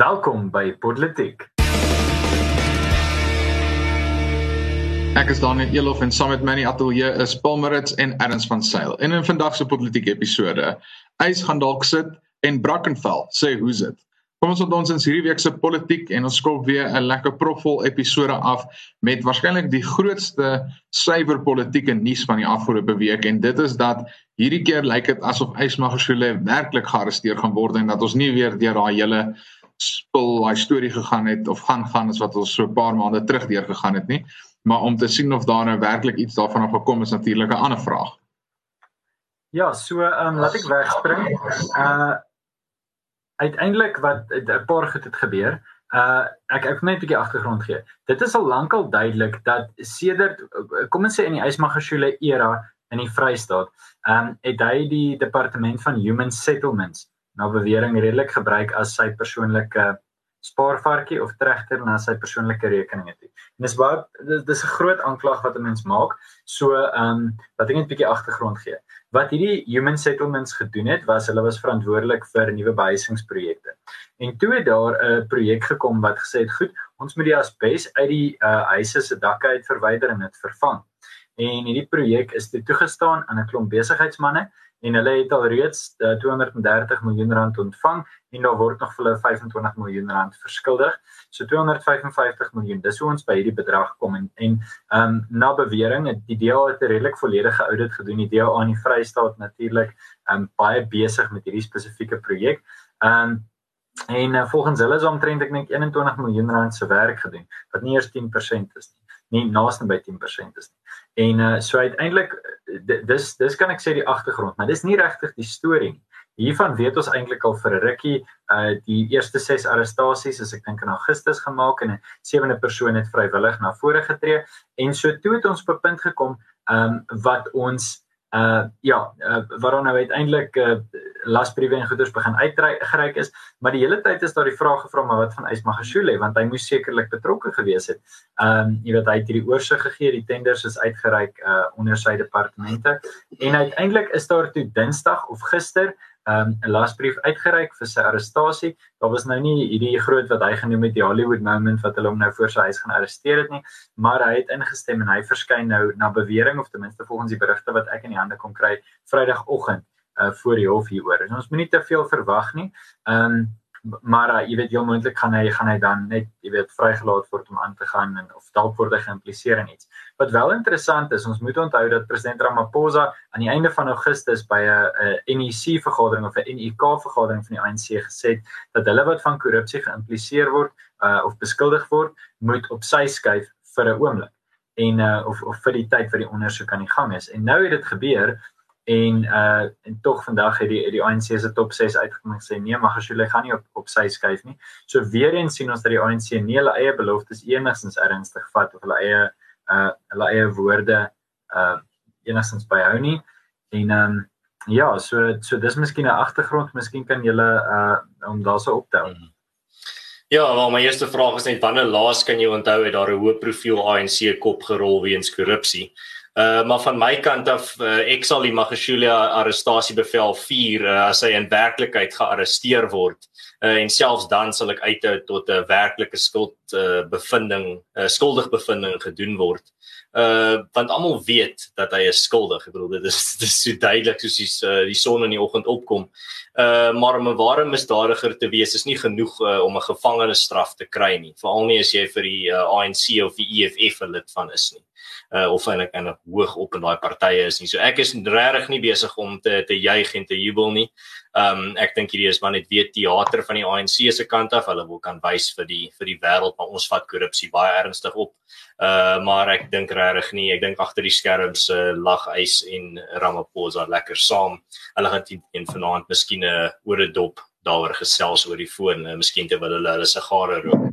Welkom by Politiek. Ek is Daniel Elof en saam met my in die ateljee is Paul Marits en Erns van Sail. En in vandag se politieke episode, eis gaan dalk sit en Brackenfell sê hoe's dit. Kom ons ontdons in hierdie week se politiek en ons skop weer 'n lekker propvol episode af met waarskynlik die grootste suiwer politieke nuus van die afgelope week en dit is dat hierdie keer lyk dit asof Ysmagashule werklik gearresteer gaan word en dat ons nie weer deur daai hele spul daai storie gegaan het of gaan gaan as wat ons so 'n paar maande terug deur gegaan het nie maar om te sien of daar nou werklik iets daarvan af gekom is natuurlik 'n ander vraag. Ja, so ehm um, laat ek wegspring. Uh uiteindelik wat 'n paar goed het gebeur. Uh ek ek net 'n bietjie agtergrond gee. Dit is al lankal duidelik dat sedert kom ons sê in die Ysmagashule era in die Vrystaat, ehm um, het hy die departement van human settlements na bewering redelik gebruik as sy persoonlike spaarvarkie of tregter na sy persoonlike rekeninge toe. En dis baie dis 'n groot aanklag wat 'n mens maak. So ehm um, wat ek net 'n bietjie agtergrond gee. Wat hierdie human settlements gedoen het, was hulle was verantwoordelik vir nuwe behuisingsprojekte. En toe het daar 'n projek gekom wat gesê het, "Goed, ons moet die asbes uit die uh, huise se dakke uit verwyder en dit vervang." En hierdie projek is toe toegestaan aan 'n klomp besigheidsmense en hulle het al reeds uh, 230 miljoen rand ontvang en daar word nog vir hulle 25 miljoen rand verskuldig. So 255 miljoen. Dis hoe ons by hierdie bedrag kom en en ehm um, na bewering het die DA het 'n redelik volledige audit gedoen. Die DA aan die Vrystaat natuurlik ehm um, baie besig met hierdie spesifieke projek. Ehm um, en uh, volgens hulle is omtrent ek dink 21 miljoen rand se werk gedoen wat nie eers 10% is nie nie naaste by 10% is nie. En uh so uiteindelik dis dis kan ek sê die agtergrond, maar dis nie regtig die storie nie. Hiervan weet ons eintlik al vir 'n rukkie, uh die eerste 6 arrestasies is ek dink in Augustus gemaak en 'n sewende persoon het vrywillig na vore getree en so toe het ons op 'n punt gekom um wat ons uh ja, uh, waarom nou uiteindelik uh lasbriewe en goederes begin uitgereik is, maar die hele tyd is daar die vraag gevra maar wat van Ysmagashule want hy moes sekerlik betrokke gewees het. Um jy weet hy het hierdie oorsig gegee, die tenders is uitgereik uh onder sy departemente en uiteindelik is daar toe Dinsdag of gister um 'n lasbrief uitgereik vir sy arrestasie. Daar was nou nie hierdie groot wat hy genoem het die Hollywood moment wat hulle hom nou voor sy huis gaan arresteer het nie, maar hy het ingestem en hy verskyn nou na bewering of ten minste volgens die berigte wat ek in die hande kon kry Vrydagoggend uh voor die hof hieroor. Ons moenie te veel verwag nie. Um maar uh, jy weet heel moontlik gaan hy gaan hy dan net jy weet vrygelaat word om aan te gaan en of dalk word hy geïmpliseer in iets. Wat wel interessant is, ons moet onthou dat president Ramaphosa aan die einde van Augustus by 'n NEC vergadering of 'n NEK vergadering van die ANC gesê het dat hulle wat van korrupsie geïmpliseer word uh of beskuldig word, moet op sy skuif vir 'n oomblik en uh of of vir die tyd wat die ondersoek aan die gang is. En nou het dit gebeur en uh en tog vandag het die die ANC se top 6 uitgekom en sê nee Magashule gaan nie op op sy skuif nie. So weer eens sien ons dat die ANC nie hulle eie beloftes enigstens ernstig vat of hulle eie uh hulle eie woorde uh enigstens byhou nie. En um ja, so so dis miskien 'n agtergrond, miskien kan julle uh om daarso optel. Mm -hmm. Ja, wel my eerste vraag is net wanneer laas kan jy onthou het daar 'n hoë profiel ANC kop gerol weens korrupsie? Uh maar van my kant af uh, ek sal die Magashulia arrestasiebevel vier uh, as hy in werklikheid gearresteer word. Uh, en selfs dan sal ek uithou tot 'n werklike skuld uh, bevinding, uh, skuldig bevinding gedoen word. Uh want almal weet dat hy is skuldig. Ek bedoel dit is dit is so duidelik soos die uh, die son in die oggend opkom. Uh maar om 'n ware misdadiger te wees is nie genoeg uh, om 'n gevangenisstraf te kry nie, veral nie as jy vir die uh, ANC of die EFF 'n lid van is nie uh, of eintlik in 'n hoog op in daai partye is nie. So ek is regtig nie besig om te te juig en te jubel nie. Um ek dink hierdie is maar net weer teater van die ANC se kant af. Hulle wil kan wys vir die vir die wêreld maar ons vat korrupsie baie ernstig op. Uh maar ek dink regtig nie. Ek dink agter die skerms uh, lag Eis en Ramaphosa lekker saam. Hulle gaan teen vanaand miskien 'n uh, oor 'n dop daaroor gesels oor die foon, uh, miskien terwyl hulle hulle sigare rook.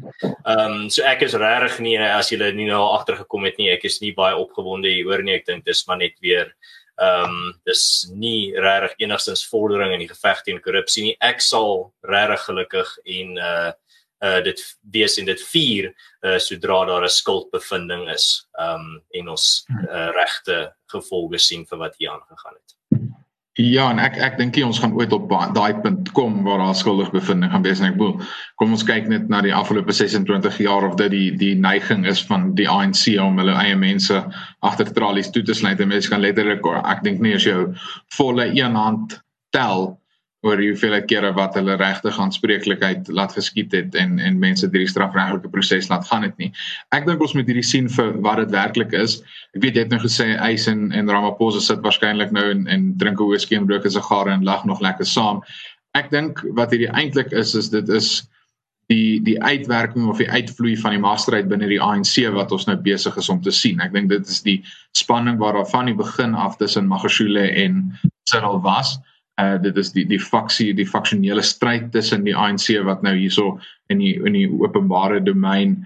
Ehm um, so ek is regtig nie as julle nie nou agtergekom het nie, ek is nie baie opgewonde hieroor nie. Ek dink dis maar net weer ehm um, dis nie regtig enigstens vordering in die geveg teen korrupsie nie. Ek sal regtig gelukkig en uh uh dit wees en dit vier uh sodra daar 'n skuldbevinding is. Ehm um, en ons uh, regte gevolge sien vir wat hier aangegaan het. Ja, en ek ek dink ons gaan ooit op daai punt kom waar daar skuldig bevinding gaan wees en ek bedoel, kom ons kyk net na die afgelope 26 jaar of dit die die neiging is van die ANC om hulle eie mense agter tralies toe te sluit en mense kan letterlik ek dink nie as jy volle een hand tel oor hoeveel kere wat hulle regtig aanspreeklikheid laat geskied het en en mense deur die strafregtelike proses laat gaan het nie. Ek dink ons moet hierdie sien vir wat dit werklik is. Ek weet jy het nou gesê Eis en en Ramaphosa sit waarskynlik nou en en drink 'n whisky en rook 'n sigare en lag nog lekker saam. Ek dink wat hierdie eintlik is is dit is die die uitwerking of die uitvloei van die masterheid binne die ANC wat ons nou besig is om te sien. Ek dink dit is die spanning waar daar van die begin af tussen Magashule en Cyril was uh dit is die die faksie die faksionele stryd tussen die ANC wat nou hierso in die in die openbare domein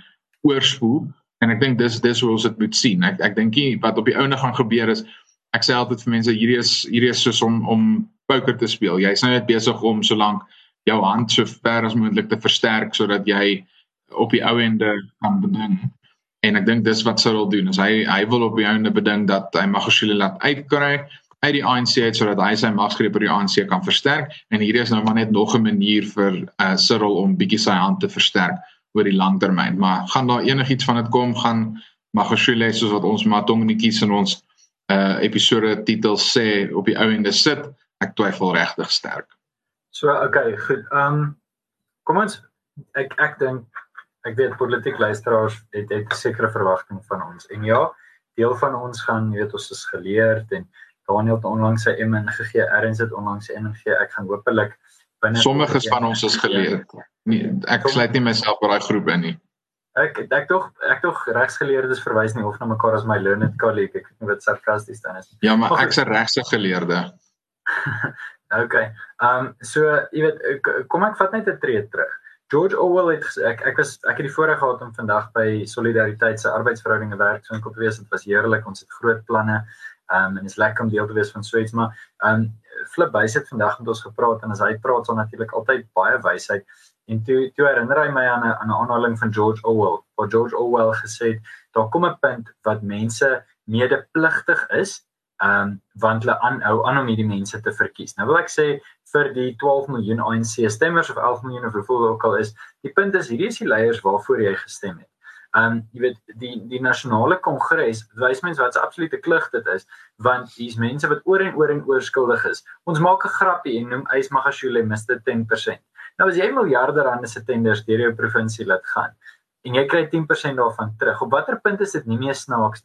oorspoel. En ek dink dis dis hoe ons dit moet sien. Ek ek dink wat op die ouene gaan gebeur is ek sê altyd vir mense hierdie is hierdie is soos om om poker te speel. Jy's nou net besig om solank jou hand so ver as moontlik te versterk sodat jy op die ou ende kan beding. En ek dink dis wat Cyril doen is hy hy wil op die ouende beding dat hy Magashule laat uitkry uit die ANC uit sodat hy sy magsgreep oor die ANC kan versterk en hier is nou maar net nog 'n manier vir uh, Cyril om bietjie sy hand te versterk oor die langtermyn maar gaan daar enigiets van dit kom gaan Magashule soos wat ons maar tongenetjies in ons uh episode titel sê op die ou ende sit ek twyfel regtig sterk. So okay, goed. Um kom ons ek ek dink ek weet politiek luisteraars het het sekere verwagtinge van ons. En ja, deel van ons gaan, weet, ons is geleerd en Daniel het onlangs sy MN gegee, Erns het onlangs sy MN gegee. Ek gaan hopelik binne Sommiges van ons is geleerd. Nee, ek sluit nie myself by daai groep in nie. Ek ek tog ek tog regsgeleerdes verwys nie of na mekaar as my learned colleague. Ek weet nie wat sarkasties dan is. Ja, maar ek se regse geleerde. okay. Ehm um, so jy weet kom ek vat net 'n tree terug. George Orwell het ek ek was ek het die voorreg gehad om vandag by Solidariteit se arbeidsverhoudinge werk so inkom te wees. Dit was heerlik. Ons het groot planne. Um, en is lekker om deel te wees van so iets, maar um, Flip Buys het vandag met ons gepraat en as hy praat, sal natuurlik altyd baie wysheid en toe toe herinner hy my aan 'n aan 'n aanhaling van George Orwell. Waar George Orwell gesê het, daar kom 'n punt wat mense medepligtig is ehm um, want hulle aanhou aan om hierdie mense te verkies. Nou wil ek sê vir die 12 miljoen ANC stemmers of 11 miljoen of hoeveel ook al is, die punt is hierdie is die leiers waarvoor jy gestem het. Um jy weet die die nasionale kongres wys mens wat 'n absolute klug dit is want hier's mense wat oor en oor en oor skuldig is. Ons maak 'n grappie en noem Ys Magashule Mr 10%. Nou as jy miljarde rande se tenders deur jou provinsie laat gaan en jy kry 10% daarvan terug. Op watter punt is dit nie meer snaaks?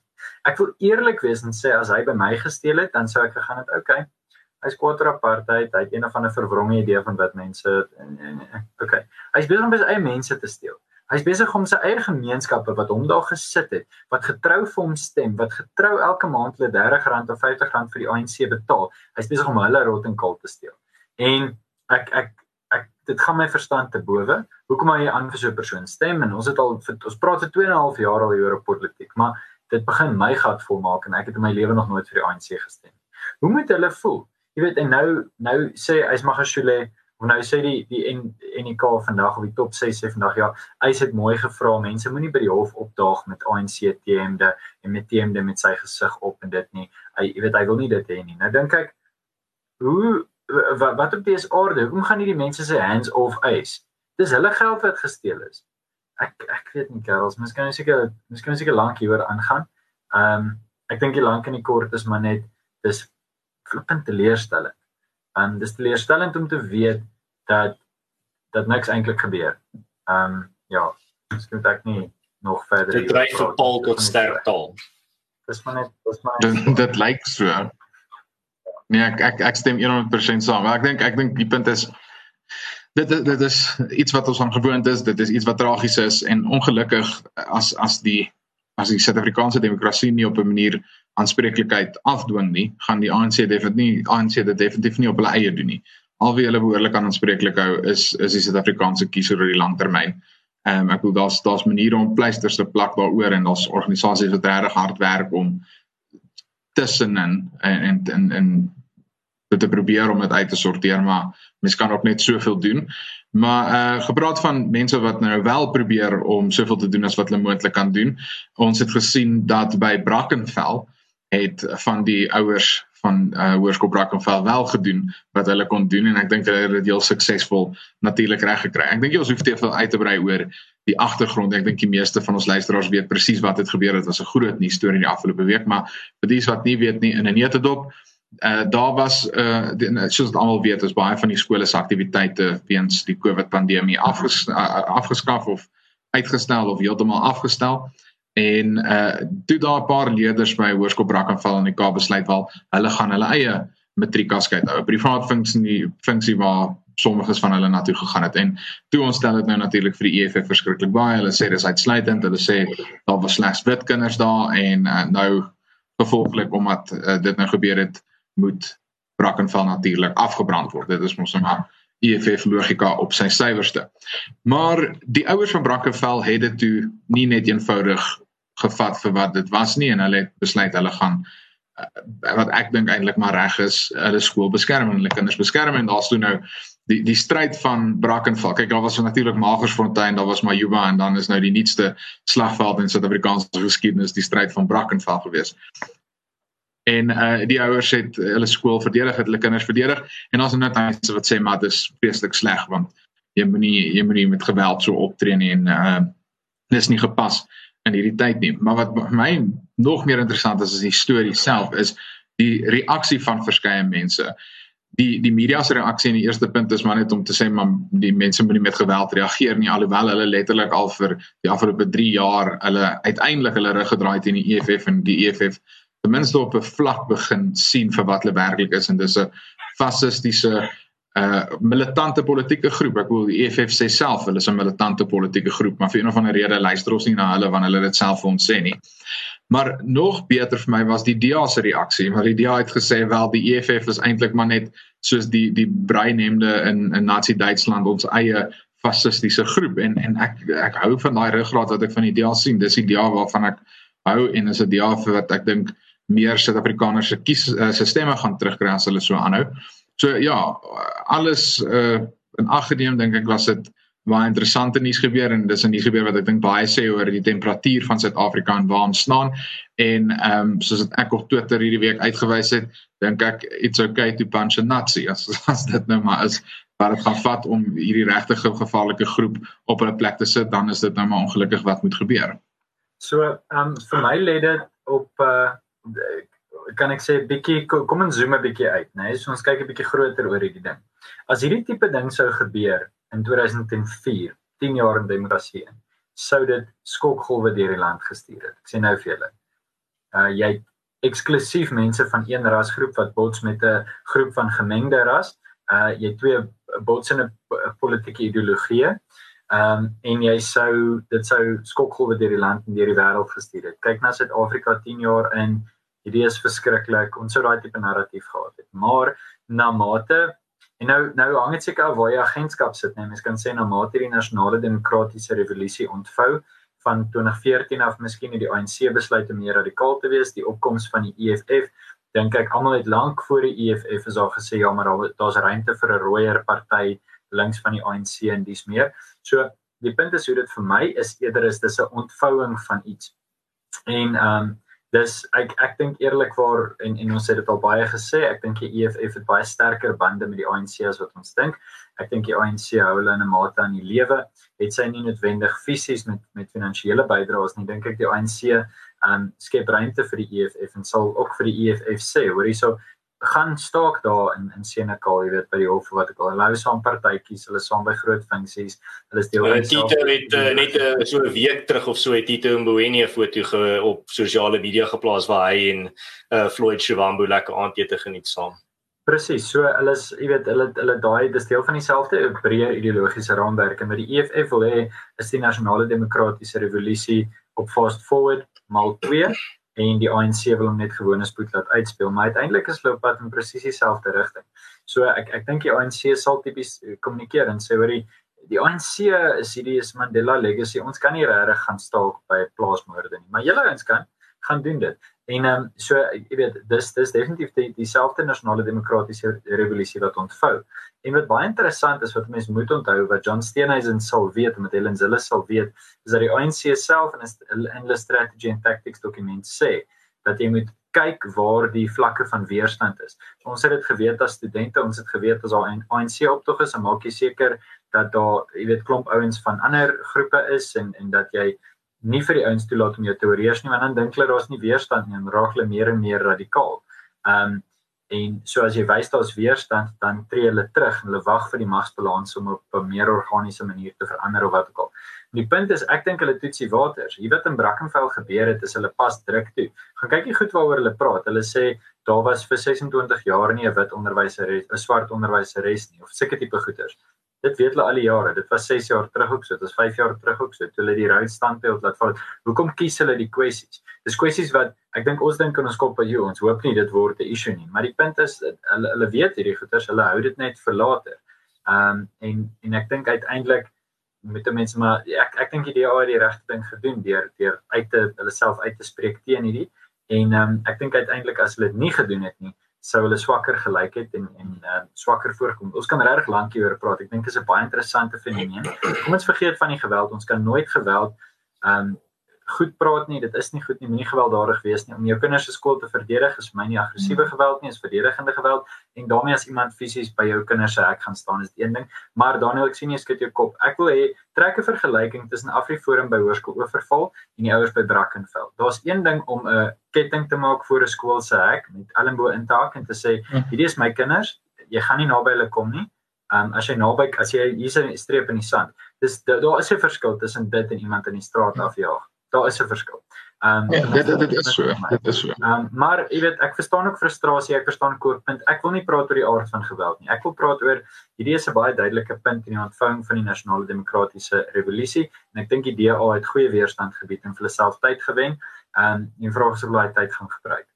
Ek wil eerlik wees en sê as hy by my gesteel het, dan sou ek gegaan het, okay. Hy's oor apartheid. Hy het een of ander verwronge idee van wat mense okay. Hy's besig om sy eie mense te steel. Hy's besig om sy eie gemeenskappe wat hom daar gesit het, wat getrou vir hom stem, wat getrou elke maand hulle R30 of R50 vir die ANC betaal. Hy's besig om hulle rot en kal te steel. En ek ek ek dit gaan my verstand te bowe. Hoekom hy aan vir so 'n persoon stem en ons het al ons praat vir 2 en 'n half jaar al oor politiek, maar dit begin my gat vol maak en ek het in my lewe nog nooit vir die ANC gestem. Hoe moet hulle voel? Jy weet en nou nou sê hy's Magashule of nou sê die die en NK vandag op die top 6 sê vandag ja, hy het mooi gevra mense moenie by die hof opdaag met ANC TMde en met TMde met sy gesig op en dit nie. Hy weet hy wil nie dit hê nie. Nou dink ek hoe wat wat op dese orde, hoekom gaan hierdie mense se hands off eis? Dis hulle geld wat gesteel is. Ek ek weet nie Karels, mens kan seker mens kan seker lank hieroor aangaan. Ehm um, ek dink die lank en die kort is maar net dis flippend teleurstellend. Um dis teleurstellend om te weet dat dat niks eintlik gebeur. Um ja, miskien ek nie nog verder. Dit dryf vir Paul tot sterk taal. Dis maar net dis maar dit, dit lyk so. Nee, ek ek ek stem 100% saam. Maar ek dink ek dink die punt is dit dit is iets wat ons aan gewoond is. Dit is iets wat tragies is en ongelukkig as as die as die Suid-Afrikaanse demokrasie nie op 'n manier aanspreeklikheid afdwing nie, gaan die ANC definitief nie ANC dit definitief nie op hulle eie doen nie. Al wie hulle behoorlik aan aanspreeklik hou is is die Suid-Afrikaanse kiezer oor die langtermyn. Ehm um, ek bedoel daar's daar's maniere om pleisters te plak daaroor en daar's organisasies wat regtig hard werk om tussenin en en en, en dit te probeer om dit uit te sorteer, maar mens kan ook net soveel doen. Maar uh gepraat van mense wat nou wel probeer om soveel te doen as wat hulle moontlik kan doen. Ons het gesien dat by Brackenfell het van die ouers van uh, Hoërskool Brackenfell wel gedoen wat hulle kon doen en ek dink hulle het dit heel suksesvol natuurlik reg gekry. Ek dink jy ons hoef te veel uit te brei oor die agtergrond. Ek dink die meeste van ons luisteraars weet presies wat het gebeur. Dit was 'n groot nuus storie in die afgelope week, maar vir dies wat nie weet nie in 'n netedop Uh daar was uh die, soos wat almal weet is baie van die skole se aktiwiteite weens die COVID pandemie afges, uh, afgeskaf of uitgestel of heeltemal afgestel. En uh toe daar 'n paar leerders by Hoërskool Brackenfell in die Kaap besluit wel hulle gaan hulle eie matriekaskeid hou. Privaat funksie funksie waar sommiges van hulle na toe gegaan het. En toe ons stel dit nou natuurlik vir die EFF verskriklik baie. Hulle sê dis uitsluitend. Hulle sê daar was slegs wit kinders daar en uh, nou gevolglik omdat uh, dit nou gebeur het moet Brackenfell natuurlik afgebrand word. Dit is mos nou maar EFF logika op sy suiwerste. Maar die ouers van Brackenfell het dit toe nie net eenvoudig gevat vir wat dit was nie en hulle het besluit hulle gaan uh, wat ek dink eintlik maar reg is hulle skool beskerm en hulle kinders beskerm en daar's toe nou die die stryd van Brackenfell kyk daar was natuurlik Magersfontein daar was Majuba en dan is nou die nuutste slagveld in Suid-Afrikaanse geskiedenis die stryd van Brackenfell gewees en uh die ouers het hulle skool verdedig het hulle kinders verdedig en daar's net mense wat sê maar dit is vreeslik sleg want jy moenie jy moenie met geweld so optree nie en uh dis nie gepas in hierdie tyd nie. Maar wat my nog meer interessant is is die storie self is die reaksie van verskeie mense. Die die media se reaksie in die eerste punt is maar net om te sê maar die mense moenie met geweld reageer nie alhoewel hulle letterlik al vir die afgelope 3 jaar hulle uiteindelik hulle rug gedraai teen die EFF en die EFF ten minste op 'n vlak begin sien vir wat hulle werklik is en dis 'n fasistiese uh militante politieke groep. Ek wil die EFF sê self, hulle is 'n militante politieke groep, maar vir een of ander rede luister ons nie na hulle wanneer hulle dit self vir ons sê nie. Maar nog beter vir my was die DA se reaksie, maar die DA het gesê wel die EFF is eintlik maar net soos die die breinhemde in in Nazi Duitsland ons eie fasistiese groep en en ek ek hou van daai ruggraat wat ek van die DA sien. Dis die DA waarvan ek hou en is 'n DA vir wat ek dink meer Suid-Afrikaners se kies uh, se stemme gaan terugkry as hulle so aanhou. So ja, alles uh in ag geneem dink ek was dit baie interessante nuus gebeur en dis 'n nuus gebeur wat ek dink baie sê oor die temperatuur van Suid-Afrika en waar ons staan en ehm um, soos ek op Twitter hierdie week uitgewys het, dink ek it's okay to punch a Nazi as as dit nou maar is wat dit gaan vat om hierdie regte gevaarlike groep op hulle plek te sit, dan is dit nou maar ongelukkig wat moet gebeur. So ehm um, vir my lê dit op uh kan ek sê bietjie kom ons zoom 'n bietjie uit, né? Nee? So ons kyk 'n bietjie groter oor hierdie ding. As hierdie tipe ding sou gebeur in 2004, 10 jaar in demokrasie in, sou dit skokgolwe deur die land gestuur het. Ek sê nou vir julle. Uh jy eksklusief mense van een rasgroep wat bots met 'n groep van gemengde ras. Uh jy twee botsende politieke ideologieë. Ehm um, en jy sou dit sou skokgolwe deur die land en deur die wêreld gestuur het. Kyk na Suid-Afrika 10 jaar in hierdie is verskriklik. Ons sou daai tipe narratief gehad het. Maar na mate en nou nou hang dit seker af waar jy agentskap sit, nee, mens kan sê na mate die nasionale demokratiese revolusie ontvou van 2014 af miskien het die ANC besluit om meer radikaal te wees, die opkoms van die EFF dink ek almal het lank voor die EFF is al gesê ja, maar daar daar's ruimte vir 'n rooier party links van die ANC en dis meer. So die punt is hoe dit vir my is eerder is dis 'n ontvouing van iets. En ehm um, dis ek ek dink eerlikwaar en en ons het dit al baie gesê, ek dink die EFF het baie sterker bande met die ANC as wat ons dink. Ek dink die ANC hou hulle in 'n mate aan die lewe. Het sy nie noodwendig fisies met met finansiële bydraes nie, dink ek die ANC um skep ruimte vir die EFF en sal ook vir die EFF sê, hoor hierso gaan staak daar in in Senekal, jy weet by die hof wat ek al hulle saam partytjies, hulle saam by groot funksies. Hulle is deel van die Tito het uh, net uh, so 'n week terug of so het Tito Mboweni 'n foto ge, op sosiale media geplaas waar hy en uh, Floyd Shivambu lekker aandete geniet saam. Presies. So hulle is, jy weet, hulle hulle daai dis deel van dieselfde breë ideologiese raamwerk en met die EFF wil hê is die nasionale demokratiese revolusie op fast forward mal 2 en die ANC wil hom net gewone spoed laat uitspeel, maar uiteindelik is hulle op pad in presies dieselfde rigting. So ek ek dink die ANC sal tipies eh, kommunikeer en sê hoor die die ANC is hierdie is Mandela legacy. Ons kan nie regtig gaan staak by plaasmoorde nie, maar julle ouens kan gaan doen dit. En ehm um, so jy weet dis dis definitief die dieselfde nasionale demokratiese revolusie wat ontvou. En wat baie interessant is wat mense moet onthou wat John Steenhuisen sal weet met Helen Zille sal weet is dat die ANC self in in hulle strategy and tactics dokument sê dat jy moet kyk waar die vlakke van weerstand is. So ons het dit geweet as studente, ons het geweet as daar 'n ANC optog is, dan maak jy seker dat daar, jy weet, klomp ouens van ander groepe is en en dat jy nie vir die ouens toelaat om jou te oorheers nie, want dan dink hulle daar's nie weerstand nie en raak hulle meer en meer radikaal. Ehm um, en so as jy wys daar's weerstand, dan tree hulle terug en hulle wag vir die magsbalans om op 'n meer organiese manier te verander of wat ook al. Die punt is ek dink hulle toetsie waters. Hier wat in Brackenfell gebeur het, is hulle pas druk toe. Gaan kykie goed waaroor hulle praat. Hulle sê daar was vir 26 jaar nie 'n wit onderwyser, 'n swart onderwyser nie of sulke tipe goeters. Dit weet hulle al die jare. Dit was 6 jaar terug ook so. Dit was 5 jaar terug ook so. Toe hulle die rooi standbeeld laat val. Hoekom kies hulle die kwessies? Dis kwessies wat ek dink ons dink in ons kop by jou. Ons hoop nie dit word 'n issue nie, maar die punt is hulle hulle weet hierdie goeters, hulle hou dit net vir later. Ehm um, en en ek dink uiteindelik met mense maar ek ek dink die DA het die regte ding gedoen deur deur uit te hulle self uit te spreek teen hierdie en ehm um, ek dink uiteindelik as hulle dit nie gedoen het nie sou hulle swakker gelyk het en en uh, swakker voorkom. Ons kan regtig lank hieroor praat. Ek dink dit is 'n baie interessante fenomeen. Kom ons vergeet van die geweld. Ons kan nooit geweld um, goed praat nie. Dit is nie goed nie. Moenie gewelddadig wees nie. Om jou kinders se skool te verdedig is my nie aggressiewe hmm. geweld nie, is verdedigende geweld. En daarmee as iemand fisies by jou kinders se hek gaan staan is dit een ding. Maar Daniel, ek sien jy skud jou kop. Ek wil hê trek 'n vergelyking tussen Afriforum by Hoërskool Oeverval en die ouers by Brackenfell. Daar's een ding om 'n ketting te maak voor 'n skool se hek met elmbo intaak en te sê, hmm. hierdie is my kinders. Jy gaan nie naby hulle kom nie. Um as jy naby as jy hier 'n streep in die sand. Dis daar is 'n verskil tussen dit en iemand in die straat hmm. afjaag daar is 'n verskil. Ehm um, ja, dit dit is so, dit is so. Ehm um, maar jy weet ek verstaan ook frustrasie, ek verstaan kooppunt. Ek wil nie praat oor die aard van geweld nie. Ek wil praat oor hierdie is 'n baie duidelike punt in die ontvang van die nasionale demokratiese revolusie en ek dink die DA het goeie weerstand gebied en vir hulle self tyd gewen. Ehm um, die vraag is of hulle tyd gaan gebruik.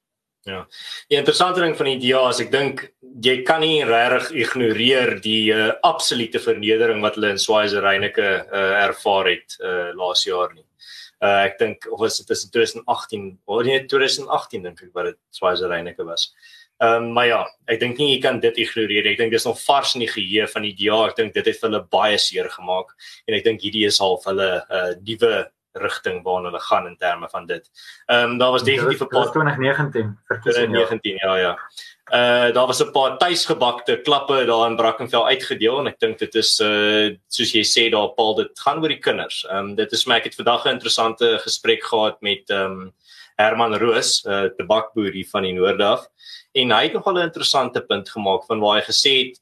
Ja. Die interessante ding van die DA is ek dink jy kan nie regtig ignoreer die uh, absolute vernedering wat hulle in Swazerynike uh, ervaar het uh, laas jaar nie uh, ek dink of was dit tussen 2018 of nee 2018 dink ek wat dit Swazerynike was. Ehm um, maar ja, ek dink nie jy kan dit ignoreer. Ek dink dis nog vars in die geheue van die DA. Ek dink dit het hulle baie seer gemaak en ek dink hierdie is half hulle uh, nuwe rigting waarna hulle gaan in terme van dit. Ehm um, daar was definitief 'n paar 2019 verkiesing 2019 ja ja. Uh daar was 'n paar tuisgebakte klappe daar in Brackenfell uitgedeel en ek dink dit is uh soos jy sê daar Paul dit gaan oor die kinders. Ehm um, dit is my ek het vandag 'n interessante gesprek gehad met ehm um, Herman Roos, uh, tabakboer hier van die noorde af en hy het nogal 'n interessante punt gemaak van waar hy gesê het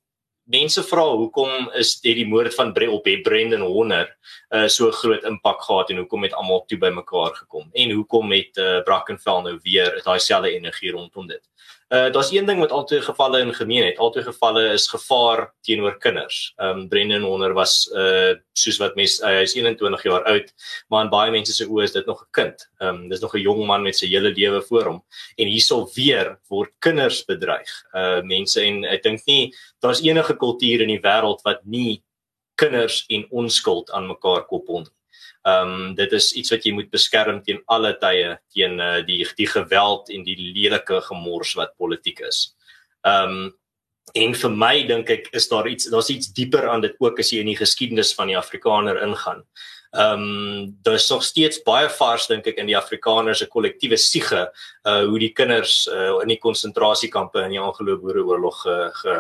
mense vra hoekom is dit die moord van Bre op Brendan Horner uh so groot impak gehad en hoekom het almal toe bymekaar gekom en hoekom het uh, Brackenfell nou weer daai selfde energie rondom dit. Uh daar's een ding wat altyd gevalle in gemeen het. Altyd gevalle is gevaar teenoor kinders. Um Brendan Horner was uh soos wat mense uh, hy is 21 jaar oud, maar in baie mense se oë is dit nog 'n kind. Um dis nog 'n jong man met sy hele lewe voor hom. En hierso weer word kinders bedreig. Uh mense en ek dink nie daar's enige kultuur in die wêreld wat nie kinders en onskuld aan mekaar koppel nie. Ehm um, dit is iets wat jy moet beskerm teen alle tye teen uh, die die geweld en die lelike gemors wat politiek is. Ehm um, en vir my dink ek is daar iets daar's iets dieper aan dit ook as jy in die geskiedenis van die Afrikaner ingaan. Ehm um, daar's nog steeds baie vars dink ek in die Afrikaners se kollektiewe siege uh hoe die kinders uh, in die konsentrasiekampe in die Anglo-Boereoorlog ge, ge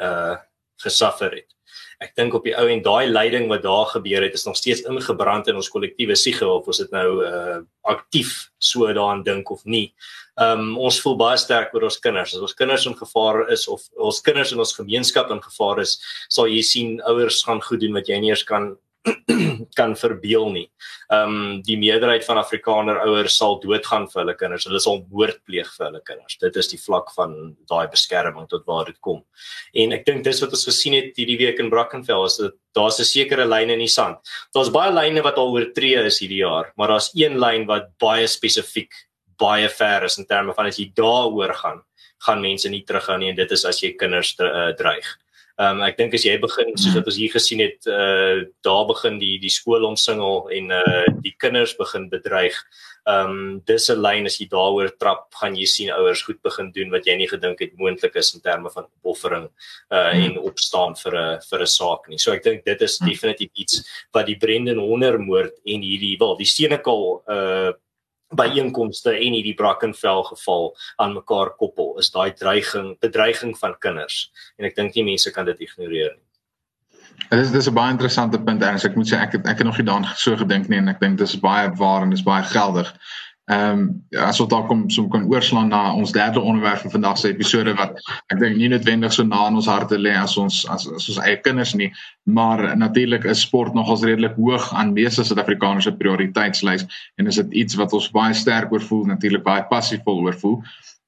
uh gesuffer het ek dink op die ou en daai lyding wat daar gebeur het is nog steeds ingebrand in ons kollektiewe siege of ons dit nou uh aktief so daaraan dink of nie. Um ons voel baie sterk oor ons kinders. As ons kinders in gevaar is of ons kinders in ons gemeenskap in gevaar is, sal jy sien ouers gaan goed doen wat jy nie eers kan kan verbeel nie. Ehm um, die meerderheid van Afrikaner ouers sal doodgaan vir hulle kinders. Hulle sal moord pleeg vir hulle kinders. Dit is die vlak van daai beskerming tot waar dit kom. En ek dink dis wat ons gesien het hierdie week in Brackenfell is dat daar's 'n sekere lyn in die sand. Daar's baie lyne wat al oortree is hierdie jaar, maar daar's een lyn wat baie spesifiek baie ver is in terme van as jy daaroor gaan, gaan mense nie teruggaan nie en dit is as jy kinders uh, dreig. Ehm um, ek dink as jy begin soos wat ons hier gesien het, uh daar begin die die skool omsingel en uh die kinders begin bedreig. Ehm um, dis 'n lyn as jy daaroor trap, gaan jy sien ouers goed begin doen wat jy nie gedink het moontlik is in terme van opoffering uh en opstaan vir 'n vir 'n saak nie. So ek dink dit is definitief iets wat die Brendan Horner moord en hierdie wel die Senekal uh byeenkomste en hierdie Brackenfell geval aan mekaar koppel is daai dreiging bedreiging van kinders en ek dink nie mense kan dit ignoreer nie. Dit is dis 'n baie interessante punt en ek moet sê ek het ek het nog nie daaraan so gedink nie en ek dink dis baie waar en dis baie geldig. Ehm um, as ons dalk kom so kan oorslaan na ons derde onderwerp vir vandag se episode wat ek dink nie noodwendig so na in ons harte lê as ons as, as ons eie kinders nie, maar natuurlik is sport nogals redelik hoog aan meeste Suid-Afrikaners se prioriteitslys en is dit iets wat ons baie sterk oor voel, natuurlik baie passievol oor voel.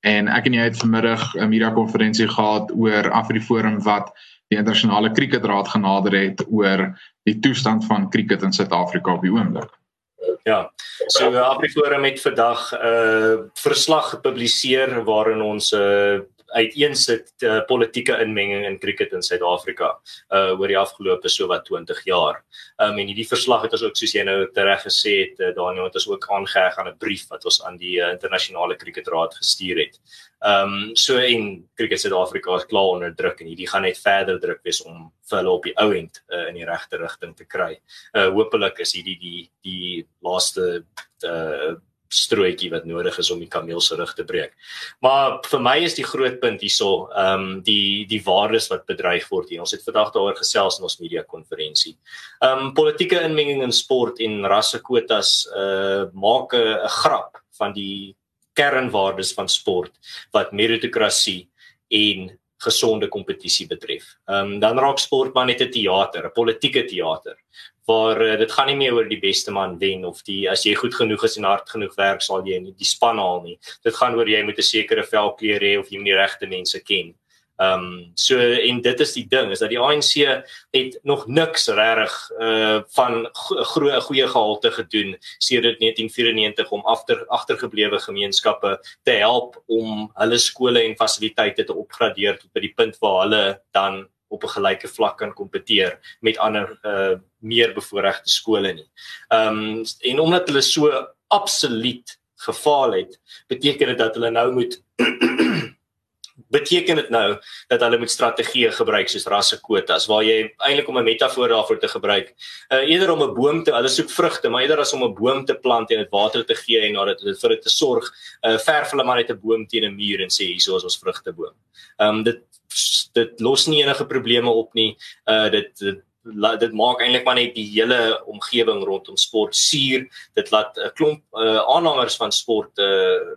En ek en jy het vanmiddag 'n media konferensie gehad oor Afriforum wat die internasionale kriketraad genader het oor die toestand van kriket in Suid-Afrika op die oomblik. Ja. So Afriforum het vandag 'n uh, verslag gepubliseer waarin ons 'n uh, uiteensit uh, politieke inmenging in cricket in Suid-Afrika uh oor die afgelope so wat 20 jaar. Um en hierdie verslag het ons ook soos jy nou reg gesê het uh, Daniel het ons ook aangeheg aan 'n brief wat ons aan die uh, internasionale cricketraad gestuur het. Um so en cricket Suid-Afrika is klaar onder druk en hierdie gaan net verder druk wees om vir hulle op die ou end uh, in die regte rigting te kry. Uh hopelik is hierdie die die laaste uh strootjie wat nodig is om die kameel se rug te breek. Maar vir my is die groot punt hierso, ehm um, die die waardes wat bedreig word hier. Ons het vandag daaroor gesels in ons media konferensie. Ehm um, politieke inmenging in sport en rassekwotas uh maak 'n grap van die kernwaardes van sport wat meritokrasie en gesonde kompetisie betref. Ehm um, dan raak sport maar net 'n teater, 'n politieke teater waar uh, dit gaan nie meer oor die beste man wen of die as jy goed genoeg is en hard genoeg werk sal jy nie die span haal nie. Dit gaan oor jy moet 'n sekere velkleur hê of jy moet die regte mense ken. Ehm um, so en dit is die ding is dat die ANC het nog niks regtig uh van groot goeie gehalte gedoen sedert 1994 om agter agtergeblewe gemeenskappe te help om hulle skole en fasiliteite te opgradeer tot by die punt waar hulle dan op 'n gelyke vlak kan kompeteer met ander uh meer bevoorregte skole nie. Ehm um, en omdat hulle so absoluut gefaal het, beteken dit dat hulle nou moet beteken dit nou dat hulle moet strategieë gebruik soos rassekwotas waar jy eintlik om 'n metafoor daarvoor te gebruik uh, eerder om 'n boom te hulle soek vrugte maar eerder as om 'n boom te plant en dit water te gee en nadat dit vir dit te sorg uh, verf hulle maar net 'n boom teen 'n muur en sê hierso is ons vrugteboom. Ehm um, dit dit los nie enige probleme op nie. Uh dit dit dit maak eintlik maar net die hele omgewing rondom sport suur. Dit laat 'n klomp uh, aanhangers van sport uh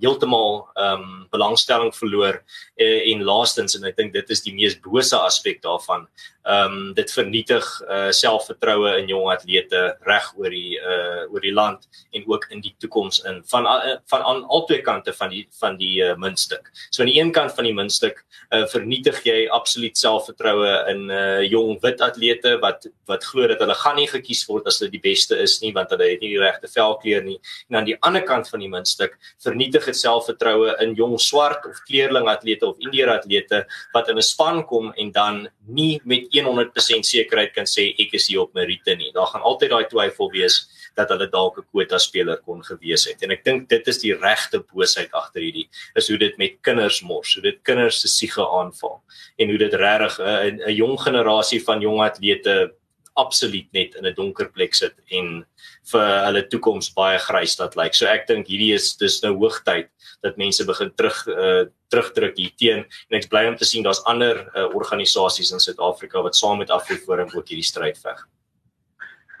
heeltemal ehm um, belangstelling verloor uh, en laastens en ek dink dit is die mees bose aspek daarvan ehm um, dit vernietig uh, selfvertroue in jong atlete reg oor die uh oor die land en ook in die toekoms in van uh, van aan albei kante van die van die uh, muntstuk. So aan die een kant van die muntstuk uh, vernietig jy absoluut selfvertroue in uh jong wit atlete wat wat glo dat hulle gaan nie gekies word as hulle die beste is nie want hulle het nie die regte velkleur nie. En aan die ander kant van die muntstuk vernietig dit selfvertroue in jong swart of kleerling atlete of indiër atlete wat in 'n span kom en dan nie met 100% sekerheid kan sê ek is hier op meriete nie. Daar gaan altyd daai twyfel wees dat hulle dalk 'n kwota speler kon gewees het. En ek dink dit is die regte boosheid agter hierdie is hoe dit met kinders mors, hoe dit kinders se siege aanval en hoe dit regtig 'n jong generasie van jong atlete absoluut net in 'n donker plek sit en vir hulle toekoms baie grys laat lyk. So ek dink hierdie is dis nou hoogtyd dat mense begin terug uh, terugdruk hier teen en ek's bly om te sien daar's ander uh, organisasies in Suid-Afrika wat saam met Afriforum ook hierdie stryd veg.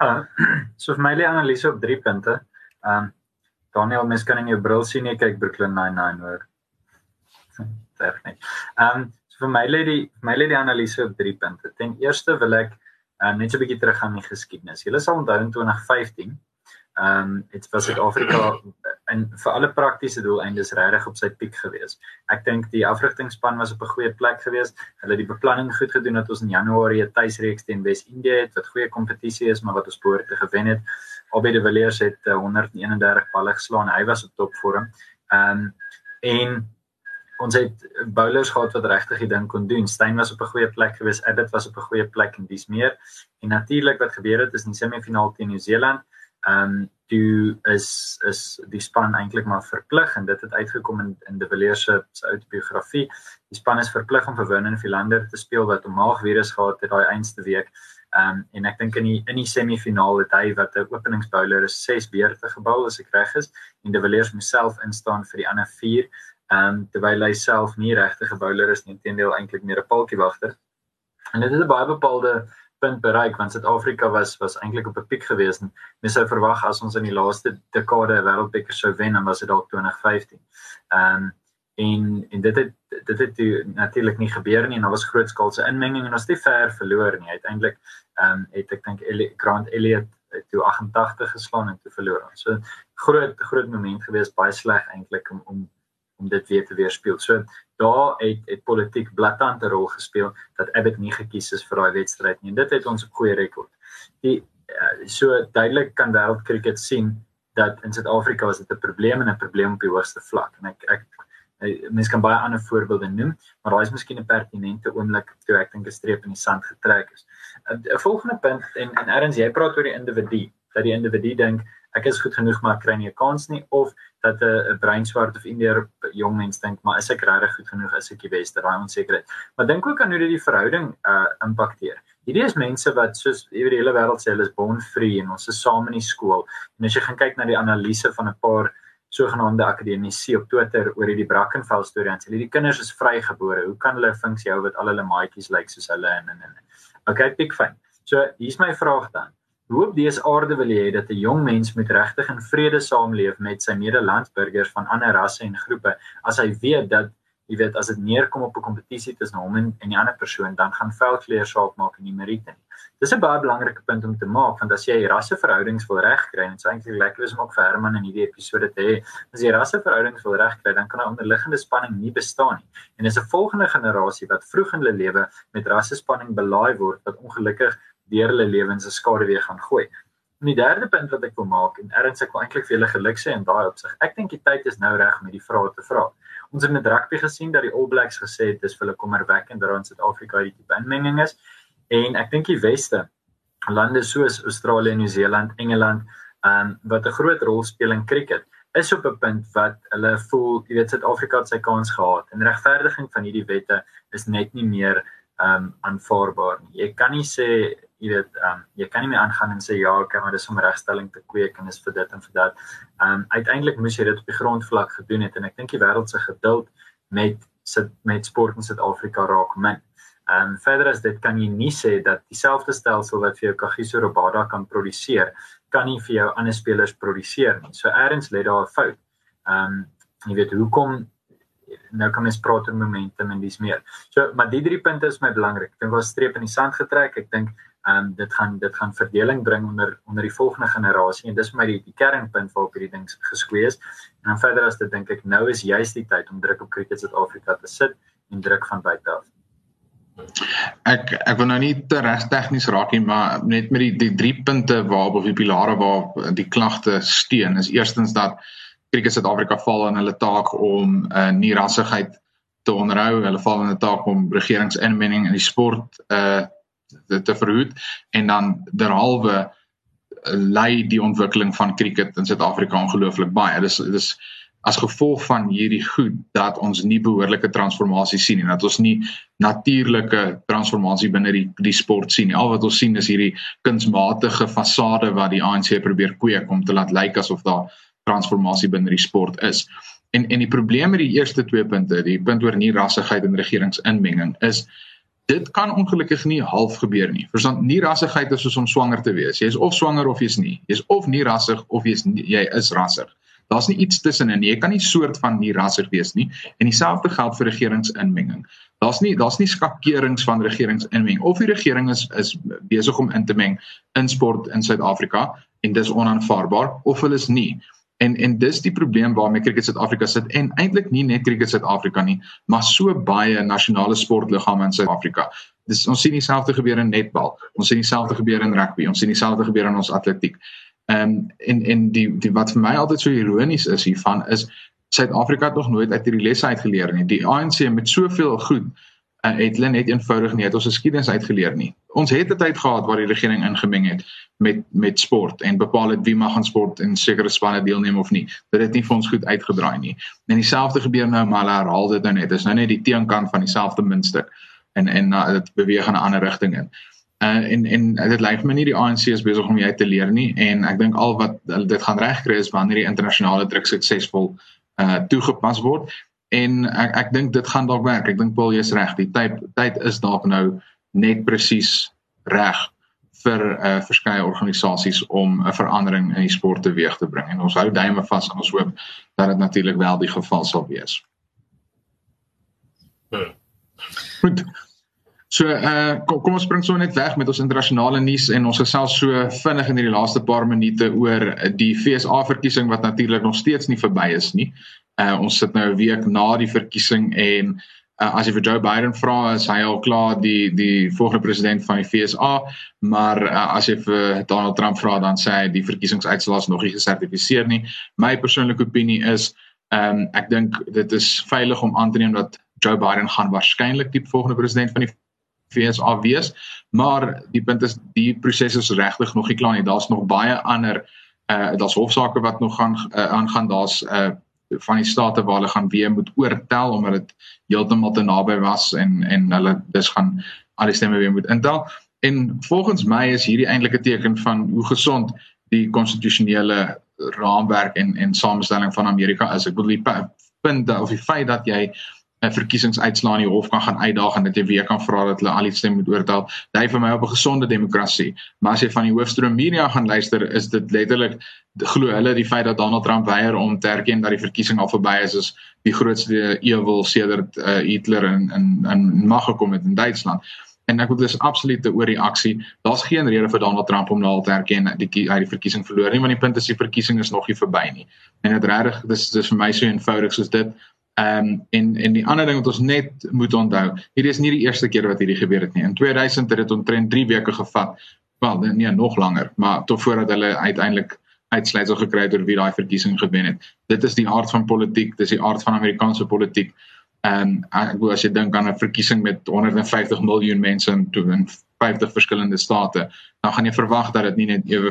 Uh, so vir my lê analise op drie punte. Ehm um, Daniel, mens kan in jou bril sien jy kyk Brooklyn 99 hoor. Reg nie. Ehm so vir my lê die my lê die analise op drie punte. Ten eerste wil ek uh, net so 'n bietjie terug gaan in die geskiedenis. Julle sal onthou in 2015 ehm um, dit was Suid-Afrika en vir alle praktiese doeleindes regtig op sy piek gewees. Ek dink die afrigtingspan was op 'n goeie plek gewees. Hulle het die beplanning goed gedoen dat ons in Januarie 'n tuisreeks teen Wes-Indië het wat goeie kompetisie is, maar wat ons behoort te gewen het. Albei die Villiers het uh, 131 balle geslaan. Hy was op topvorm. Ehm um, en ons het bowlers gehad wat regtig die ding kon doen. Steyn was op 'n goeie plek gewees. Abbott was op 'n goeie plek en dis meer. En natuurlik wat gebeur het is in die semifinaal teen Nieu-Seeland ehm um, toe is is die span eintlik maar verplig en dit het uitgekom in in De Villiers se autobiografie. Die span is verplig om vir Vernon Philander te speel wat 'n maagvirus gehad het daai einste week. Ehm um, en ek dink in die in die semifinaal het hy wat 'n openingsbouler is 6 beurte gebou as ek reg is en De Villiers homself instaan vir die ander 4. Ehm um, terwyl hy self nie regtig 'n bouler is nie, intendeel eintlik meer 'n paltjiewagter. En dit het 'n baie bepaalde punt bereik want Suid-Afrika was was eintlik op 'n piek gewees en mens sou verwag as ons in die laaste dekade 'n wêreldbeker sou wen dan was dit dalk 2015. Ehm um, en en dit het dit het natuurlik nie gebeur nie en daar was grootskaalse inmenging en ons het ver verloor nie uiteindelik ehm um, het ek dink Grant Elliot toe 88 geslaan en toe verloor ons. So groot groot moment gewees baie sleg eintlik om om om dit weer te weerspieël. So daar het het politiek blaatant 'n rol gespeel dat Abbott nie gekies is vir daai wedstryd nie. En dit het ons 'n goeie rekord. Die uh, so duidelik kan wêreld cricket sien dat in Suid-Afrika was dit 'n probleem en 'n probleem op die hoogste vlak. En ek ek mense kan baie ander voorbeelde noem, maar daai is miskien 'n pertinente oomblik toe ek dink 'n streep in die sand getrek is. 'n Volgende punt en en Erns jy praat oor die individu, dat die individu dink ek is goed genoeg maar ek kry nie 'n kans nie of dat 'n breinswart of indier jong mens dink maar is ek regtig goed genoeg as ek die beste daai onsekerheid. Maar dink ook aan hoe dit die verhouding uh impakteer. Hierdie is mense wat soos oor die hele wêreld sê hulle is born free en ons is saam in die skool. En as jy gaan kyk na die analise van 'n paar sogenaamde akademici op Twitter oor hierdie Brackenfell storie en sê hierdie kinders is vrygebore. Hoe kan hulle funksie hou wat al hulle maatjies lyk like, soos hulle en en en. Okay, big fine. So, hier's my vraag dan. Hoe op dese aarde wil hê dat 'n jong mens moet regtig in vrede saamleef met sy medelandsburgers van ander rasse en groepe as hy weet dat jy weet as dit neerkom op 'n kompetisie tussen hom en, en die ander persoon dan gaan veldkleur saak maak in die meriete nie. Dis 'n baie belangrike punt om te maak want as jy rasseverhoudings wil regkry en dit is eintlik lekker is om ook vir Herman in hierdie episode te hê, as jy rasseverhoudings wil regkry, dan kan 'n onderliggende spanning nie bestaan nie. En dis 'n volgende generasie wat vroeg in hulle lewe met rassespanning belaai word wat ongelukkig deur hulle lewens 'n skade weer gaan gooi. En die derde punt wat ek wil maak en erns ek wil eintlik vir julle geluk sê in daai opsig. Ek dink die tyd is nou reg om hierdie vrae te vra. Ons het met rugby gesien dat die All Blacks gesê het dis vir hulle kommerwekkend dat ons Suid-Afrika hierdie tipe inmenging is. En ek dink die weste lande soos Australië, Nieu-Seeland, Engeland, ehm um, wat 'n groot rol speel in cricket is op 'n punt wat hulle voel, jy weet Suid-Afrika het sy kans gehad en regverdiging van hierdie wette is net nie meer um, aanvaarbaar nie. Jy kan nie sê jy weet ehm um, jy kan nie meer aangaan en sê ja, okay, maar dis om regstelling te kweek en is vir dit en vir dat. Ehm um, uiteindelik moes jy dit op die grondvlak gedoen het en ek dink die wêreld se geduld met sit met sport in Suid-Afrika raak min. Ehm um, verder as dit kan jy nie sê dat dieselfde stelsel wat vir jou Kagiso Rabada kan produseer, kan nie vir jou ander spelers produseer nie. So eers lê daar 'n fout. Ehm um, jy weet hoekom nou kan mens praat oor momentum en dis meer. So maar die drie punte is my belangrik. Ek dink ons streep in die sand getrek. Ek dink ehm um, dit gaan dit gaan verdeling bring onder onder die volgende generasie en dis vir my die, die kernpunt waarop hierdie ding geskwee is. En dan verder as dit dink ek nou is juist die tyd om druk op Cricket Suid-Afrika te sit en druk van buite af. Ek ek wil nou nie te reg tegnies raak nie, maar net met die die drie punte waarop of die pilare waar die klagte steun is eerstens dat Cricket Suid-Afrika val in hulle taak om 'n uh, nie rassigheid te onderhou. Hulle val in 'n taak om regeringsinmenging in die sport uh te, te verhoed en dan derhalwe eh, lei die ontwikkeling van cricket in Suid-Afrika ongelooflik baie. Dis dis as gevolg van hierdie goed dat ons nie behoorlike transformasie sien en dat ons nie natuurlike transformasie binne die die sport sien nie. Al wat ons sien is hierdie kunsmatige fasade wat die ANC probeer kweek om te laat lyk asof daar transformasie binne die sport is. En en die probleem met die eerste twee punte, die punt oor nie rassigheid en regeringsinmenging is dit kan ongelukkig nie half gebeur nie. Verstaan, nie rassigheid is soos om swanger te wees. Jy is of swanger of jy's nie. Jy's of nie rassig of jy's jy is rassig. Daar's nie iets tussenin nie. Jy kan nie soort van nie rassig wees nie. En dieselfde geld vir regeringsinmenging. Daar's nie daar's nie skakerings van regeringsinmenging of die regering is is besig om in te meng in sport in Suid-Afrika en dis onaanvaarbaar of hulle is nie. En en dis die probleem waarmee Cricket Suid-Afrika sit en eintlik nie net Cricket Suid-Afrika nie, maar so baie nasionale sportliggame in Suid-Afrika. Dis ons sien dieselfde gebeur in netbal, ons sien dieselfde gebeur in rugby, ons sien dieselfde gebeur in ons atletiek. Ehm um, en en die die wat vir my altyd so ironies is hiervan is Suid-Afrika het nog nooit uit hierdie lesse uitgeleer nie. Die ANC met soveel goed het hulle net eenvoudig nie het ons geskiedenis uitgeleer nie. Ons het 'n tyd gehad waar die regering ingemeng het met met sport en bepaal het wie mag aan sport en sekere spanne deelneem of nie. Dit het nie vir ons goed uitgedraai nie. En dieselfde gebeur nou maar hulle herhaal dit nou net. Dit is nou net die teenkant van dieselfde muntstuk en en uh, dit beweeg in 'n ander rigting in. Uh, en en dit lyk my nie die ANC is besig om jy te leer nie en ek dink al wat dit gaan regkry is wanneer die internasionale druk suksesvol uh toegepas word en ek ek dink dit gaan dalk werk. Ek dink Paul jy's reg. Die tyd tyd is dalk nou net presies reg vir uh verskeie organisasies om 'n verandering in die sport teweeg te bring. En ons hou duime vas en ons hoop dat dit natuurlik wel die geval sal wees. Hmm. Goed. So uh kom, kom ons spring so net weg met ons internasionale nuus en ons gesels so vinnig in hierdie laaste paar minute oor die FSA verkiesing wat natuurlik nog steeds nie verby is nie. Uh ons sit nou 'n week na die verkiesing en uh, as jy vir Joe Biden vra is hy al klaar die die volgende president van die FSA maar uh, as jy vir Donald Trump vra dan sê hy die verkiesingsuitslae is nog nie gesertifiseer nie. My persoonlike opinie is um, ek dink dit is veilig om aan te neem dat Joe Biden gaan waarskynlik die volgende president van die FSA wees. Maar die punt is die proses is regtig nog nie klaar nie. Daar's nog baie ander uh, daar's hofsaake wat nog gaan uh, aangaan. Daar's uh, van die state waar hulle gaan weer moet oortel omdat dit heeltemal te naby was en en hulle dis gaan al die stemme weer moet intel. En volgens my is hierdie eintlik 'n teken van hoe gesond die konstitusionele raamwerk en en samestelling van Amerika is. Ek bedoel die punt of die feit dat jy verkiesingsuitslae in die hof kan gaan uitdaag en dat jy weer kan vra dat hulle al die stemme moet oortel. Dit vir my op 'n gesonde demokrasie. Maar as jy van die hoofstroom media gaan luister, is dit letterlik glo hulle die feit dat Donald Trump weier om te erken dat die verkiesing al verby is is die grootste ewel sedert uh, Hitler in in in mag gekom het in Duitsland. En ek wil dis absolute oorreaksie. Daar's geen rede vir Donald Trump om nou al te erken dat hy die verkiesing verloor nie, want die punt is die verkiesing is nog nie verby nie. En dit regtig dis dis vir my so eenvoudig soos dit. Ehm um, en en die ander ding wat ons net moet onthou, hierdie is nie die eerste keer wat hierdie gebeur het nie. In 2000 het dit omtrent 3 weke gevat. Wel, nee, nog langer, maar tot voordat hulle uiteindelik uitsluitsel gekry het oor wie daai verkiesing gewen het. Dit is die aard van politiek, dis die aard van Amerikaanse politiek. En ek glo as jy dink aan 'n verkiesing met 150 miljoen mense in 50 verskillende state, dan gaan jy verwag dat dit nie net ewe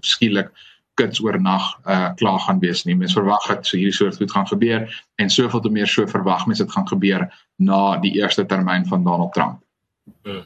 skielik kits oornag uh klaar gaan wees nie. Mens verwag dat so hierdie soort goed gaan gebeur en soveel te meer so verwag mens dit gaan gebeur na die eerste termyn van Donald Trump. Hmm.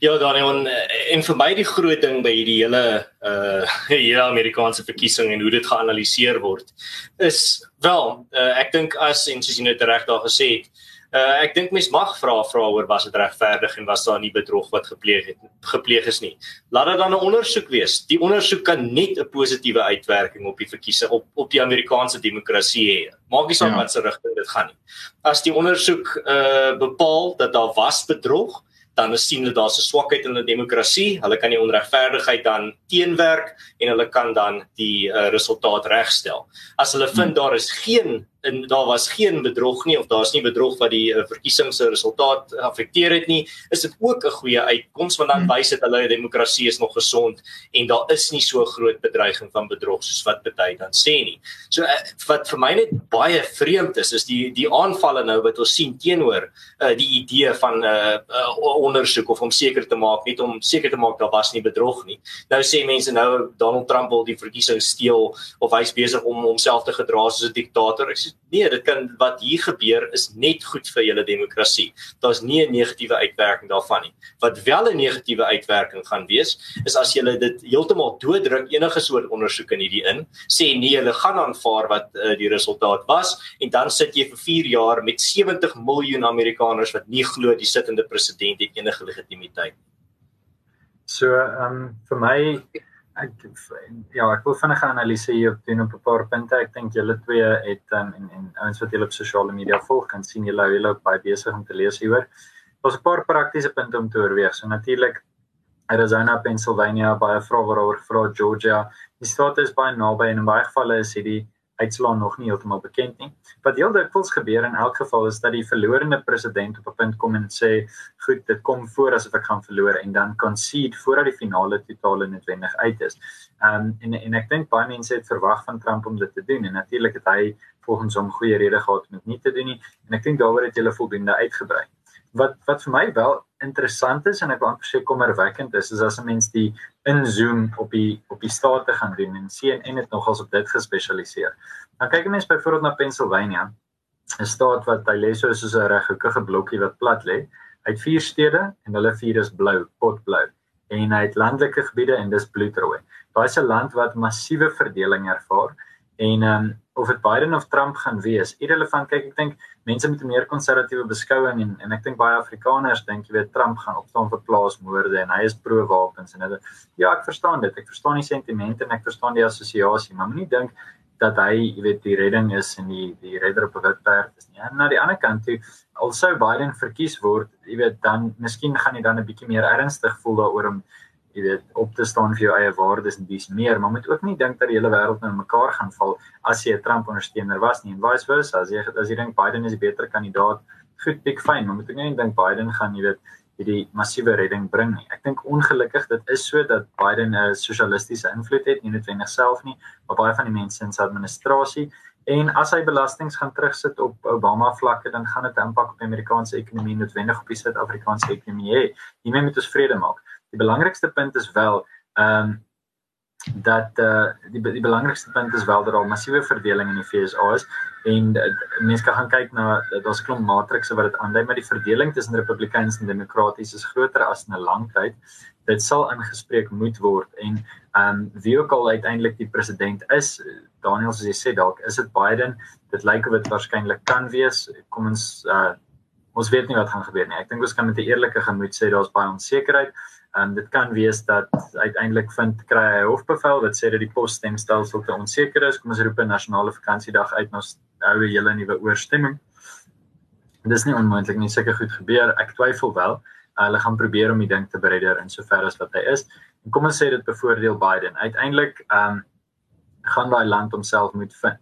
Ja, Daniel, en, en vir my die groot ding by hierdie hele uh hele Amerikaanse verkiesing en hoe dit geanaliseer word is wel, uh, ek dink as en soos jy net reg daar gesê het, Uh ek dink mens mag vra vra oor was dit regverdig en was daar nie bedrog wat gepleeg het gepleeg is nie. Laat dit dan 'n ondersoek wees. Die ondersoek kan net 'n positiewe uitwerking op die verkiesing op op die Amerikaanse demokrasie hê. Maak nie saak ja. wat se rigting dit gaan nie. As die ondersoek uh bepaal dat daar was bedrog, dan sien hulle daar's 'n swakheid in 'n demokrasie. Hulle kan die onregverdigheid dan teenwerk en hulle kan dan die uh, resultaat regstel. As hulle vind hmm. daar is geen en daar was geen bedrog nie of daar's nie bedrog wat die uh, verkiesings se resultaat affekteer het nie, is dit ook 'n goeie uitkoms want dan hmm. wys dit hulle demokrasie is nog gesond en daar is nie so groot bedreiging van bedrog soos wat baie dan sê nie. So uh, wat vir my net baie vreemd is is die die aanvalle nou wat ons sien teenoor uh, die idee van 'n uh, uh, ondersoek of om seker te maak net om seker te maak daar was nie bedrog nie. Nou sê mense nou Donald Trump wil die verkiesing steel of hy's besig om homself te gedra soos 'n diktator. Ek sê nee, dit kan wat hier gebeur is net goed vir julle demokrasie. Daar's nie 'n negatiewe uitwerking daarvan nie. Wat wel 'n negatiewe uitwerking gaan wees, is as julle dit heeltemal dooddruk enige soort ondersoek in hierdie in, sê nee, hulle gaan aanvaar wat uh, die resultaat was en dan sit jy vir 4 jaar met 70 miljoen Amerikaners wat nie glo die sittende president het enige legitimiteit nie. So, ehm um, vir my ek ja, ek wil vinnig analiseer hier doen op 'n paar punte. Ek dink julle twee het um, en en ouens wat julle op sosiale media volg kan sien julle hou julle baie besig om te lees hieroor. Daar's 'n paar praktiese punte om te oorweeg. So natuurlik Arizona, Pennsylvania, baie vrae waaroor gevra Georgia. Die state is baie naby en in baie gevalle is hierdie uitslaa nog nie heeltemal bekend nie. Wat heel dikwels gebeur in elk geval is dat die verlorende president op 'n punt kom en sê, "Goed, dit kom voor asof ek gaan verloor" en dan concede voordat die finale totale noodwendig uit is. Um, en en ek dink baie mense het verwag van Trump om dit te doen en natuurlik het hy volgens hom goeie redes gehad om dit nie te doen nie en ek dink daaroor het hulle voldoende uitgebrei wat wat vir my wel interessant is en ek wil amper sê kommerwekkend is is as 'n mens die inzoom op die op die state gaan doen en en dit nogals op dit gespesialiseer. Dan kyk 'n mens byvoorbeeld na Pennsylvania, 'n staat wat hy lê so soos 'n reghoekige blokkie wat plat lê. Hy het vier stede en hulle vier is blou, potblou. en hy het landelike gebiede en dis bloedrooi. Daai 'n land wat massiewe verdeling ervaar en ehm um, of dit Biden of Trump gaan wees, irrelevant. Kyk, ek dink mense met 'n meer konservatiewe beskouing en en ek dink baie Afrikaners dink jy weet Trump gaan opstaan vir plaasmoorde en hy is pro wapens en dit ja, ek verstaan dit. Ek verstaan die sentimente en ek verstaan die assosiasie, maar moenie dink dat hy, jy weet, die redding is en die die redder op 'n wit perd is nie. En na die ander kant toe, alsou Biden verkies word, jy weet, dan miskien gaan hy dan 'n bietjie meer ernstig voel daaroor om jy weet op te staan vir jou eie waardes en dis meer, maar moet ook nie dink dat die hele wêreld nou mekaar gaan val as jy 'n Trump ondersteuner was nie en vice versa. As jy as jy dink Biden is 'n beter kandidaat, goed, dik fyn, maar moet ek nie dink Biden gaan jy weet hierdie massiewe redding bring nie. Ek dink ongelukkig dit is so dat Biden 'n sosialistiese invloed het, nie net wenig self nie, maar baie van die mense in sy administrasie en as hy belastings gaan terugsit op Obama vlakke, dan gaan dit 'n impak op die Amerikaanse ekonomie noodwendig op die Suid-Afrikaanse ekonomie hê. Hiermee moet ons vrede maak die belangrikste punt is wel ehm um, dat eh uh, die die belangrikste punt is wel dat daar massiewe verdeling in die FSA is en uh, mense kan gaan kyk na daar's 'n klomp matrikse wat dit aandui maar die verdeling tussen republikeins en demokraties is groter as in 'n lang tyd. Dit sal ingespreek moet word en ehm um, wie ook al uiteindelik die president is, Daniel soos jy sê dalk is dit Biden. Dit lyk of dit waarskynlik kan wees. Kom ons uh, ons weet nie wat gaan gebeur nie. Ek dink ons kan met 'n eerlike gemoed sê daar's baie onsekerheid. En um, dit kan wees dat uiteindelik vind kry hy hofbevel wat sê dat die posstemstelsel te onseker is. Kom ons roep 'n nasionale vakansiedag uit na nou 'n hele nuwe oorstemming. Dis nie onmoontlik nie, seker goed gebeur. Ek twyfel wel. Uh, hulle gaan probeer om die ding te beredder in sover as wat hy is. En kom ons sê dit bevoordeel Biden. Uiteindelik ehm um, gaan daai land homself moet vind.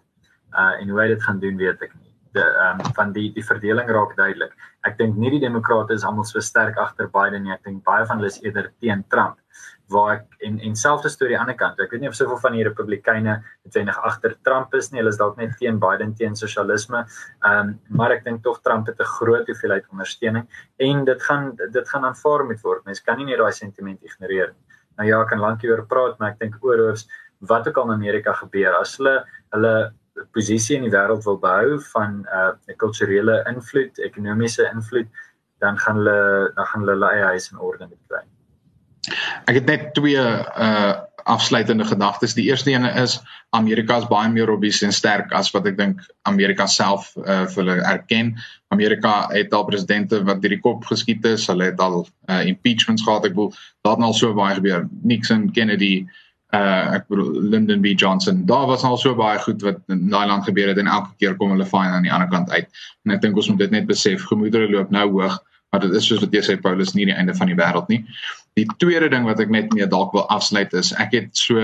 Uh en hoe hy dit gaan doen, weet ek nie de um, van die die verdeling raak duidelik. Ek dink nie die demokrate is almal so sterk agter Biden nie. Ek dink baie van hulle is eerder teen Trump. Waar ek en en selfs aan die ander kant. Ek weet nie of soveel van die republikeine noodwendig agter Trump is nie. Hulle is dalk net teen Biden teen sosialisme. Ehm um, maar ek dink tog Trump het 'n groot hoeveelheid ondersteuning en dit gaan dit gaan aanvaar moet word. Mens kan nie net daai sentiment ignoreer nie. Nou ja, ek kan lank hieroor praat, maar ek dink oorhoofs wat ook al in Amerika gebeur as hulle hulle posisie in die wêreld wil behou van 'n uh, kulturele invloed, ekonomiese invloed, dan gaan hulle dan gaan hulle eie huis in orde moet kry. Ek het net twee uh afsluitende gedagtes. Die eerste een is Amerika is baie meer robuus en sterk as wat ek dink Amerika self uh vir hulle erken. Amerika het al presidente wat deur die kop geskiet is. Hulle het al uh impeachments gehad. Ek bedoel, daar het al so baie gebeur. Nixon, Kennedy, uh uh ek bedoel Lyndon B. Johnson daar was al so baie goed wat in daai land gebeur het en elke keer kom hulle fyn aan die ander kant uit. En ek dink ons moet dit net besef gemoedere loop nou hoog maar dit is soos wat jy sê Paulus nie die einde van die wêreld nie. Die tweede ding wat ek net mee dalk wil afsluit is ek het so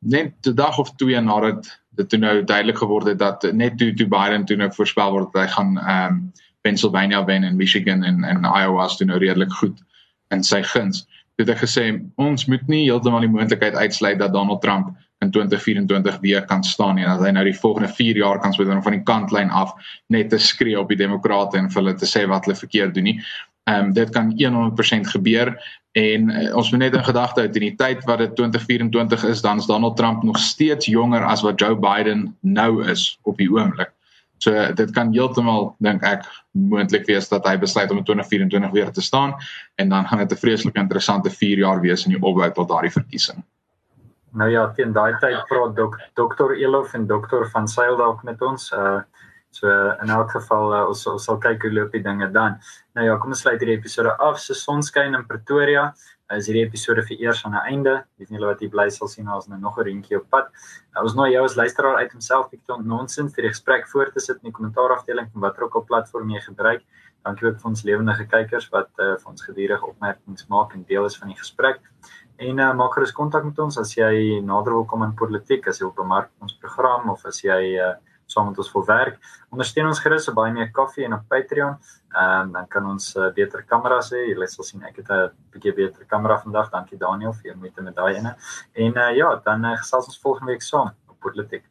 net 'n dag of twee nadat dit toe nou duidelik geword het dat net toe toe Biden toe nou voorspel word dat hy gaan ehm um, Pennsylvania wen en Michigan en en Iowa toe nou redelik goed in sy guns het ek gesê ons moet nie heeltemal die moontlikheid uitsluit dat Donald Trump in 2024 weer kan staan nie dat hy nou die volgende 4 jaar kan speel van die kantlyn af net te skree op die demokrate en vir hulle te sê wat hulle verkeerd doen nie. Ehm um, dit kan 100% gebeur en uh, ons moet net in gedagte hou in die tyd wat dit 2024 is dan is Donald Trump nog steeds jonger as wat Joe Biden nou is op die oomblik. So dit kan heeltemal dink ek moontlik wees dat hy besluit om in 2024 weer te staan en dan gaan dit 'n vreeslik interessante 4 jaar wees in die opbou tot daardie verkiesing. Nou ja, teen daai tyd praat dok, dokter Elof en dokter van Sail dalk met ons. Uh so in elk geval uh, ons, ons sal kyk hoe loop die dinge dan. Nou ja, kom ons sluit hierdie episode af. Se sonskyn in Pretoria is hierdie episode vir eers aan 'n einde. Dis nie wat hier bly sal sien as nou nog 'n reentjie op pad. Nou ons nooi jou as luisteraar uit homself ek ton nonsens vir die gesprek voor te sit in die kommentaarafdeling van watter ook al platform jy gebruik. Dankie ook vir ons lewendige kykers wat uh, vir ons geduldig opmerkings maak en deel is van die gesprek. En uh, maak gerus kontak met ons as jy nader wil kom aan politiek, as jy wil bemark ons program of as jy uh, saam met ons wil werk. Ondersteun ons gerus baie meer koffie en op Patreon. Ehm um, dan kan ons uh, beter kameras hê. Jy sal sien ek het 'n bietjie beter kamera vandag. Dankie Daniel vir jou moeite met daai ene. En uh, ja, dan uh, gesels ons volgende week saam op politiek.